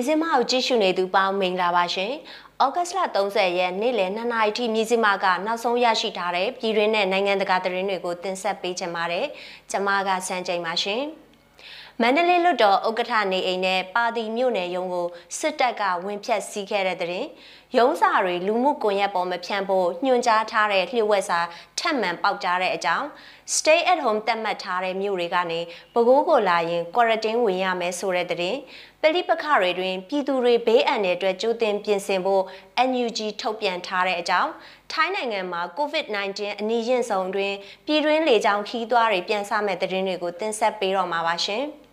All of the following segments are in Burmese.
မြစည်းမကိုကြည့်ရှုနေသူပေါင်းမင်္ဂလာပါရှင်။ဩဂတ်စ်လ30ရက်နေ့လယ်2နာရီထိမြစည်းမကနောက်ဆုံးရရှိထားတဲ့ပြည်တွင်းနဲ့နိုင်ငံတကာသတင်းတွေကိုတင်ဆက်ပေးချင်ပါတယ်။ကျွန်မကစန်းချိန်ပါရှင်။မန္တလေးလွတ်တော်ဥက္ကဋ္ဌနေအိမ်နဲ့ပါတီမြို့နယ်ရုံးကိုစစ်တပ်ကဝင်ဖြတ်စီးခဲ့တဲ့တဲ့ရင်ရုံးစာတွေလူမှုကွန်ရက်ပေါ်မဖြန့်ဖို့ညွှန်ကြားထားတဲ့လျှို့ဝှက်စာထပ်မံပေါက်ကြားတဲ့အကြောင်း stay at home တတ်မှတ်ထားတဲ့မြို့တွေကနေပကိုးကိုလာရင် quarantine ဝင်ရမယ်ဆိုတဲ့တဲ့ရင်ပလိပခတွေတွင်ပြည်သူတွေဘေးအန္တရာယ်အတွက်ကြိုတင်ပြင်ဆင်ဖို့ NUG ထုတ်ပြန်ထားတဲ့အကြောင်းထိုင်းနိုင်ငံမှာ COVID-19 အနည်းရင်ဆုံးတွင်ပြည်တွင်းလေကြောင်းခီးသွွားတွေပြန်ဆမဲ့တဲ့ရင်တွေကိုတင်ဆက်ပေးတော့မှာပါရှင်။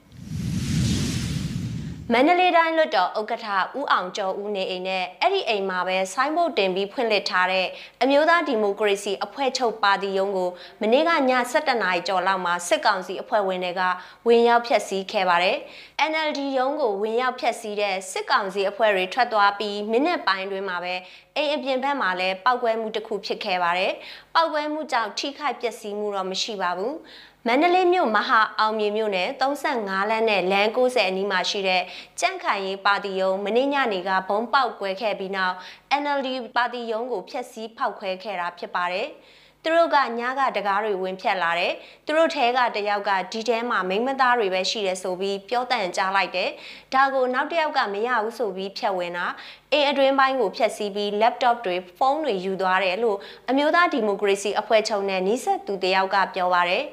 မန္တလေးတိုင်းလွတ်တော်ဥက္ကဋ္ဌဦးအောင်ကျော်ဦးနေအိမ်နဲ့အဲ့ဒီအိမ်မှာပဲဆိုင်းဘုတ်တင်ပြီးဖွင့်လှစ်ထားတဲ့အမျိုးသားဒီမိုကရေစီအဖွဲ့ချုပ်ပါတီရုံးကိုမနေ့ကည7:00နာရီကျော်လောက်မှာစစ်ကောင်စီအဖွဲ့ဝင်တွေကဝင်ရောက်ဖျက်ဆီးခဲ့ပါတယ်။ NLD ရုံးကိုဝင်ရောက်ဖျက်ဆီးတဲ့စစ်ကောင်စီအဖွဲ့တွေထွက်သွားပြီးမိနစ်ပိုင်းတွင်မှာပဲ အိမ်အပြင်ဘက်မှာလည်းပောက်ကွဲမှုတစ်ခုဖြစ်ခဲ့ပါတယ်။ပောက်ကွဲမှုကြောင့်ထိခိုက်ပျက်စီးမှုတော့မရှိပါဘူး။မန္တလေးမြို့မဟာအောင်မြေမြို့နယ်35လမ်းနဲ့လမ်း90အနီးမှာရှိတဲ့ကြန့်ခိုင်ရေးပါတီယုံမင်းညနေကဘုံပေါက်ကွဲခဲ့ပြီးနောက် NLD ပါတီယုံကိုဖျက်ဆီးဖောက်ခွဲခဲ့တာဖြစ်ပါတယ်။ သူတို့ကညကတကားတွေဝင်ဖြတ်လာတယ်သူတို့ထဲကတယောက်ကဒီထဲမှာမိမသားတွေပဲရှိတယ်ဆိုပြီးပြောတန်ကြားလိုက်တယ်ဒါကိုနောက်တစ်ယောက်ကမရဘူးဆိုပြီးဖြတ်ဝင်တာအိမ်အတွင်းပိုင်းကိုဖျက်ဆီးပြီး laptop တွေဖုန်းတွေယူသွားတယ်လို့အမျိုးသားဒီမိုကရေစီအဖွဲ့ချုပ်နဲ့နှိစက်သူတယောက်ကပြောပါတယ်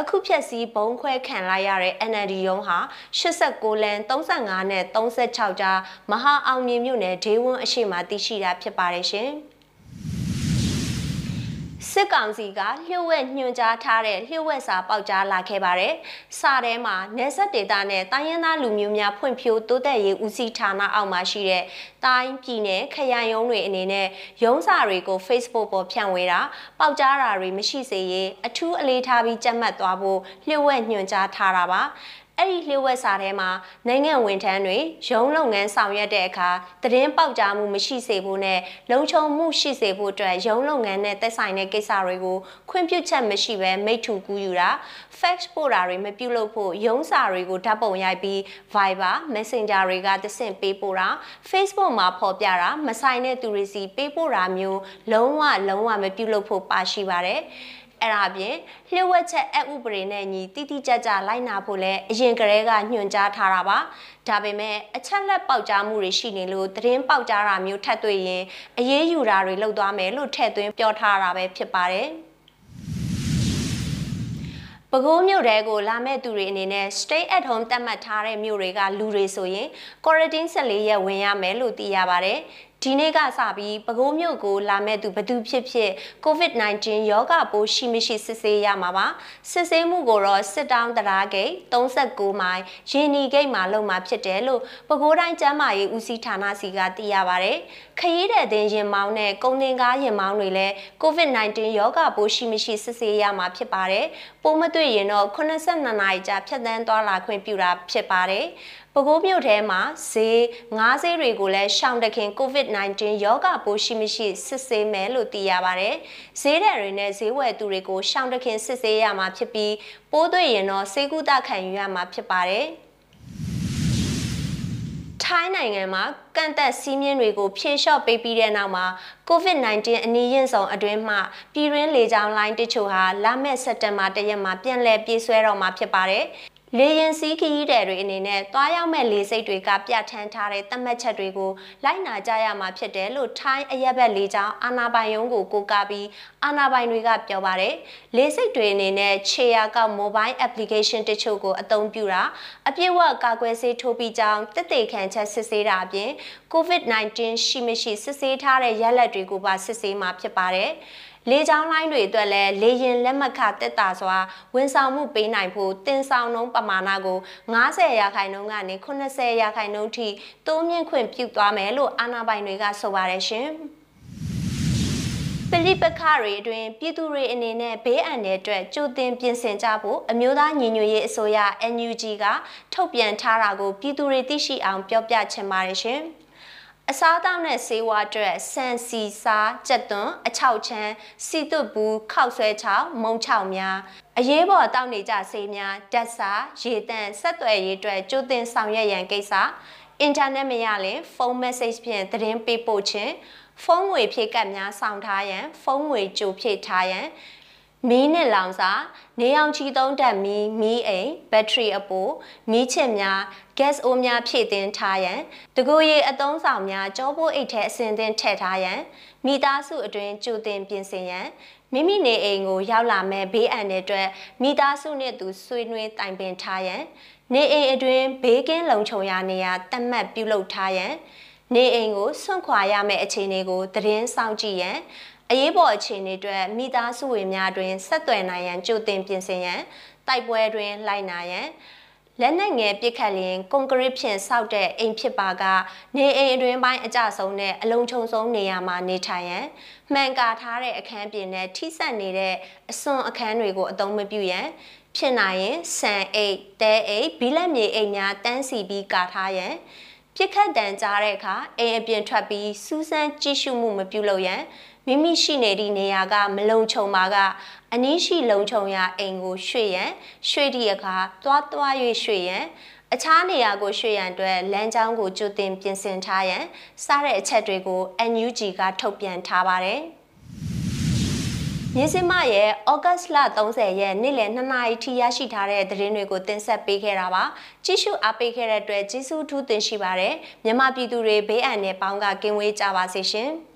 အခုဖြက်စီးဘုံခွဲခံလိုက်ရတဲ့ NLD ရုံးဟာ89လမ်း35နဲ့36ကြားမဟာအောင်မြင်မြို့နယ်ဒေးဝန်းအရှိမသိရှိတာဖြစ်ပါတယ်ရှင်။ စစ်ကောင်စီကလျှို့ဝှက်ညွှန်ကြားထားတဲ့လျှို့ဝှက်စာပေါက်ကြားလာခဲ့ပါတယ်။စာထဲမှာနေဆက်ဒေတာနဲ့တိုင်းရင်းသားလူမျိုးများဖွံ့ဖြိုးတိုးတက်ရေးဦးစီးဌာနအောက်မှာရှိတဲ့တိုင်းပြည်နယ်ခရိုင်ရုံးတွေအနေနဲ့ရုံးစာတွေကို Facebook ပေါ်ဖြန့်ဝေတာပေါက်ကြားတာတွေမရှိစေရေးအထူးအလေးထားပြီးကြက်မှတ်သွားဖို့လျှို့ဝှက်ညွှန်ကြားထားတာပါ။ အဲ့ဒီလျှို့ဝှက်စာထဲမှာနိုင်ငံဝန်ထမ်းတွေရုံးလုပ်ငန်းဆောင်ရွက်တဲ့အခါသတင်းပေါက်ကြားမှုမရှိစေဖို့နဲ့လုံခြုံမှုရှိစေဖို့အတွက်ရုံးလုပ်ငန်းနဲ့သက်ဆိုင်တဲ့ကိစ္စတွေကိုခွင့်ပြုချက်မရှိဘဲမိထူကူးယူတာ fax ပို့တာတွေမပြုလုပ်ဖို့ရုံးစာတွေကိုဓာတ်ပုံရိုက်ပြီး Viber Messenger တွေကတဆင့်ပေးပို့တာ Facebook မှာဖော်ပြတာမဆိုင်တဲ့သူတွေစီပေးပို့တာမျိုးလုံးဝလုံးဝမပြုလုပ်ဖို့ပါရှိပါတယ် အဲ့ဒါအပြင်လျှို့ဝှက်ချက်အဥပဒေနဲ့ညီတိတိကျကျလိုက်နာဖို့လည်းအရင်ကတည်းကညွှန်ကြားထားတာပါဒါပေမဲ့အချက်လက်ပေါက်ကြားမှုတွေရှိနေလို့သတင်းပေါက်ကြားတာမျိုးထပ်တွေ့ရင်အရေးယူတာတွေလုပ်သွားမယ်လို့ထည့်သွင်းပြောထားတာပဲဖြစ်ပါတယ်ပဲခူးမြို့တဲကိုလာမဲ့သူတွေအနေနဲ့ stay at home သတ်မှတ်ထားတဲ့မြို့တွေကလူတွေဆိုရင် quarantine 14ရက်ဝင်ရမယ်လို့သိရပါတယ် ဒီနေ့ကစပြီးပဲခူးမြို့ကိုလာမဲ့သူဘသူဖြစ်ဖြစ် COVID-19 ရောဂါပိုးရှိမရှိစစ်ဆေးရမှာပါစစ်ဆေးမှုကိုတော့စစ်တောင်းတရားဂိတ်39မိုင်ရင်းနီဂိတ်မှာလုပ်မှာဖြစ်တယ်လို့ပဲခူးတိုင်းကျန်းမာရေးဦးစီးဌာနစီကသိရပါဗျခရီးတဲ့တင်ရင်မောင်းနဲ့ကုန်တင်ကားရင်မောင်းတွေလည်း COVID-19 ရောဂါပိုးရှိမရှိစစ်ဆေးရမှာဖြစ်ပါတယ်ပိုးမတွေ့ရင်တော့82နာရီကြာဖြတ်သန်းသွားလာခွင့်ပြုတာဖြစ်ပါတယ် ပဲခူးမြို့ထဲမှာဈေးငါးဈေးတွေကိုလည်းရှောင်တခင် COVID-19 ရောဂါပိုးရှိမရှိစစ်ဆေးမယ်လို့သိရပါတယ်။ဈေးတဲ့တွေနဲ့ဈေးဝယ်သူတွေကိုရှောင်တခင်စစ်ဆေးရမှာဖြစ်ပြီးပိုးတွေ့ရင်တော့ဆေးကုသခံယူရမှာဖြစ်ပါတယ်။ထိုင်းနိုင်ငံမှာကန့်သက်စည်းမျဉ်းတွေကိုဖြေလျှော့ပေးပြီးတဲ့နောက်မှာ COVID-19 အနည်းရင်ဆောင်အတွင်းမှပြည်တွင်းလေကြောင်းလိုင်းတချို့ဟာလာမယ့်စက်တင်ဘာ၁ရက်မှာပြန်လည်ပြေးဆွဲတော့မှာဖြစ်ပါတယ် လေရင်စီးခရီးတဲ့တွေအနေနဲ့တွားရောက်မဲ့လေစိတ်တွေကပြဋ္ဌာန်းထားတဲ့သတ်မှတ်ချက်တွေကိုလိုက်နာကြရမှာဖြစ်တယ်လို့ထိုင်းအရက်ဘက်လေကြောင်းအာနာပိုင်ယုံကိုကိုးကားပြီးအာနာပိုင်တွေကပြောပါတယ်။လေစိတ်တွေအနေနဲ့ခြေရာကောက် mobile application တချို့ကိုအသုံးပြုတာအပြည့်အဝကာကွယ်ဆေးထိုးပြီးကြောင်းတက်တေခံချက်စစ်ဆေးတာအပြင် COVID-19 ရှိမရှိစစ်ဆေးထားတဲ့ရလဒ်တွေကိုပါစစ်ဆေးမှာဖြစ်ပါတယ်။ လေကြောင်းလိုင်းတွေအတွက်လည်းလေရင်လက်မှတ်ခတက်တာစွာဝန်ဆောင်မှုပေးနိုင်ဖို့တင်ဆောင်နှုန်းပမာဏကို90ရာခိုင်နှုန်းကနေ80ရာခိုင်နှုန်းထိတိုးမြင့်ခွင့်ပြုသွားမယ်လို့အာဏာပိုင်တွေကဆိုပါတယ်ရှင်။ပလိပခတွေအတွင်ပြည်သူတွေအနေနဲ့ဘေးအန္တရာယ်အတွက်ကြိုတင်ပြင်ဆင်ကြဖို့အမျိုးသားညီညွတ်ရေးအစိုးရ NUG ကထုတ်ပြန်ထားတာကိုပြည်သူတွေသိရှိအောင်ပြောပြချင်ပါတယ်ရှင်။ အစားအသောက်နဲ့ဆေးဝါးအတွက်ဆန်စီစားကြက်သွန်အချောက်ချမ်းစီတုတ်ဘူးခောက်ဆွဲချောက်မုံချောက်များအရေးပေါ်တောက်နေကြဆေးများဓာတ်စာရေတန့်ဆက်သွယ်ရေးအတွက်ကြိုတင်ဆောင်ရွက်ရန်ကိစ္စအင်တာနက်မရရင်ဖုန်း message ဖြင့်သတင်းပေးပို့ခြင်းဖုန်းငွေဖြည့်ကတ်များဆောင်ထားရန်ဖုန်းငွေကြိုဖြည့်ထားရန် မီးနဲ့လောင်စာနေအောင်ချီသုံးတက်မီးမီးအိမ်ဘက်ထရီအပိုမီးချစ်များ gas အိုးများဖြည့်တင်ထားရန်တကူရီအသုံးဆောင်များကြောပိုးအိတ်ထဲအစင်သင်းထည့်ထားရန်မိသားစုအတွင်းကြိုတင်ပြင်ဆင်ရန်မိမိနေအိမ်ကိုရောက်လာမဲ့ဘေးအန္တရာယ်အတွက်မိသားစုနဲ့သူဆွေးနွေးတိုင်ပင်ထားရန်နေအိမ်အတွင်းဘေးကင်းလုံခြုံရာနေရာတတ်မှတ်ပြုလုပ်ထားရန်နေအိမ်ကိုဆွန့်ခွာရမယ့်အခြေအနေကိုသတင်းဆောင်ကြည့်ရန် အရေးပေါ်အခြေအနေအတွက်မိသားစုဝင်များတွင်ဆက်သွယ်နိုင်ရန်ကြိုတင်ပြင်ဆင်ရန်တိုက်ပွဲတွင်လိုက်နာရန်လက်နက်ငယ်ပစ်ခတ်လျင်ကွန်ကရစ်ဖြင့်စောက်တဲ့အိမ်ဖြစ်ပါကနေအိမ်အတွင်းပိုင်းအကြဆုံးနဲ့အလုံးချုံဆုံးနေရာမှာနေထိုင်ရန်မှန်ကာထားတဲ့အခန်းပြင်နဲ့ထိစပ်နေတဲ့အစွန်အခန်းတွေကိုအသုံးမပြုရန်ဖြစ်နိုင်ရင်ဆန်အိတ်တဲအိတ်ဘီလက်မြေအိတ်များတန်းစီပြီးကာထားရန်ပြစ်ခတ်တန်ကြားတဲ့အခါအိမ်အပြင်ထွက်ပြီးစူးစမ်းကြည့်ရှုမှုမပြုလုပ်ရန် မိမိရှိနေသည့်နေရာကမလုံခြုံပါကအနည်းရှိလုံခြုံရာအိမ်ကိုရွှေ့ရန်ရွှေ့သည့်အခါသွားသွား၍ရွှေ့ရန်အခြားနေရာကိုရွှေ့ရန်အတွက်လမ်းကြောင်းကိုကြိုတင်ပြင်ဆင်ထားရန်စတဲ့အချက်တွေကို NUG ကထုတ်ပြန်ထားပါတယ်။မြင်းစမရဲ့ဩဂတ်လ30ရက်နေ့လယ်2နာရီထိရရှိထားတဲ့သတင်းတွေကိုတင်ဆက်ပေးခဲ့တာပါကြည့်ရှုအားပေးခဲ့တဲ့အတွက်ကျေးဇူးထူးတင်ရှိပါတယ်မြမပြည်သူတွေဘေးအန္တရာယ်ပေါင်းကကင်းဝေးကြပါစေရှင်။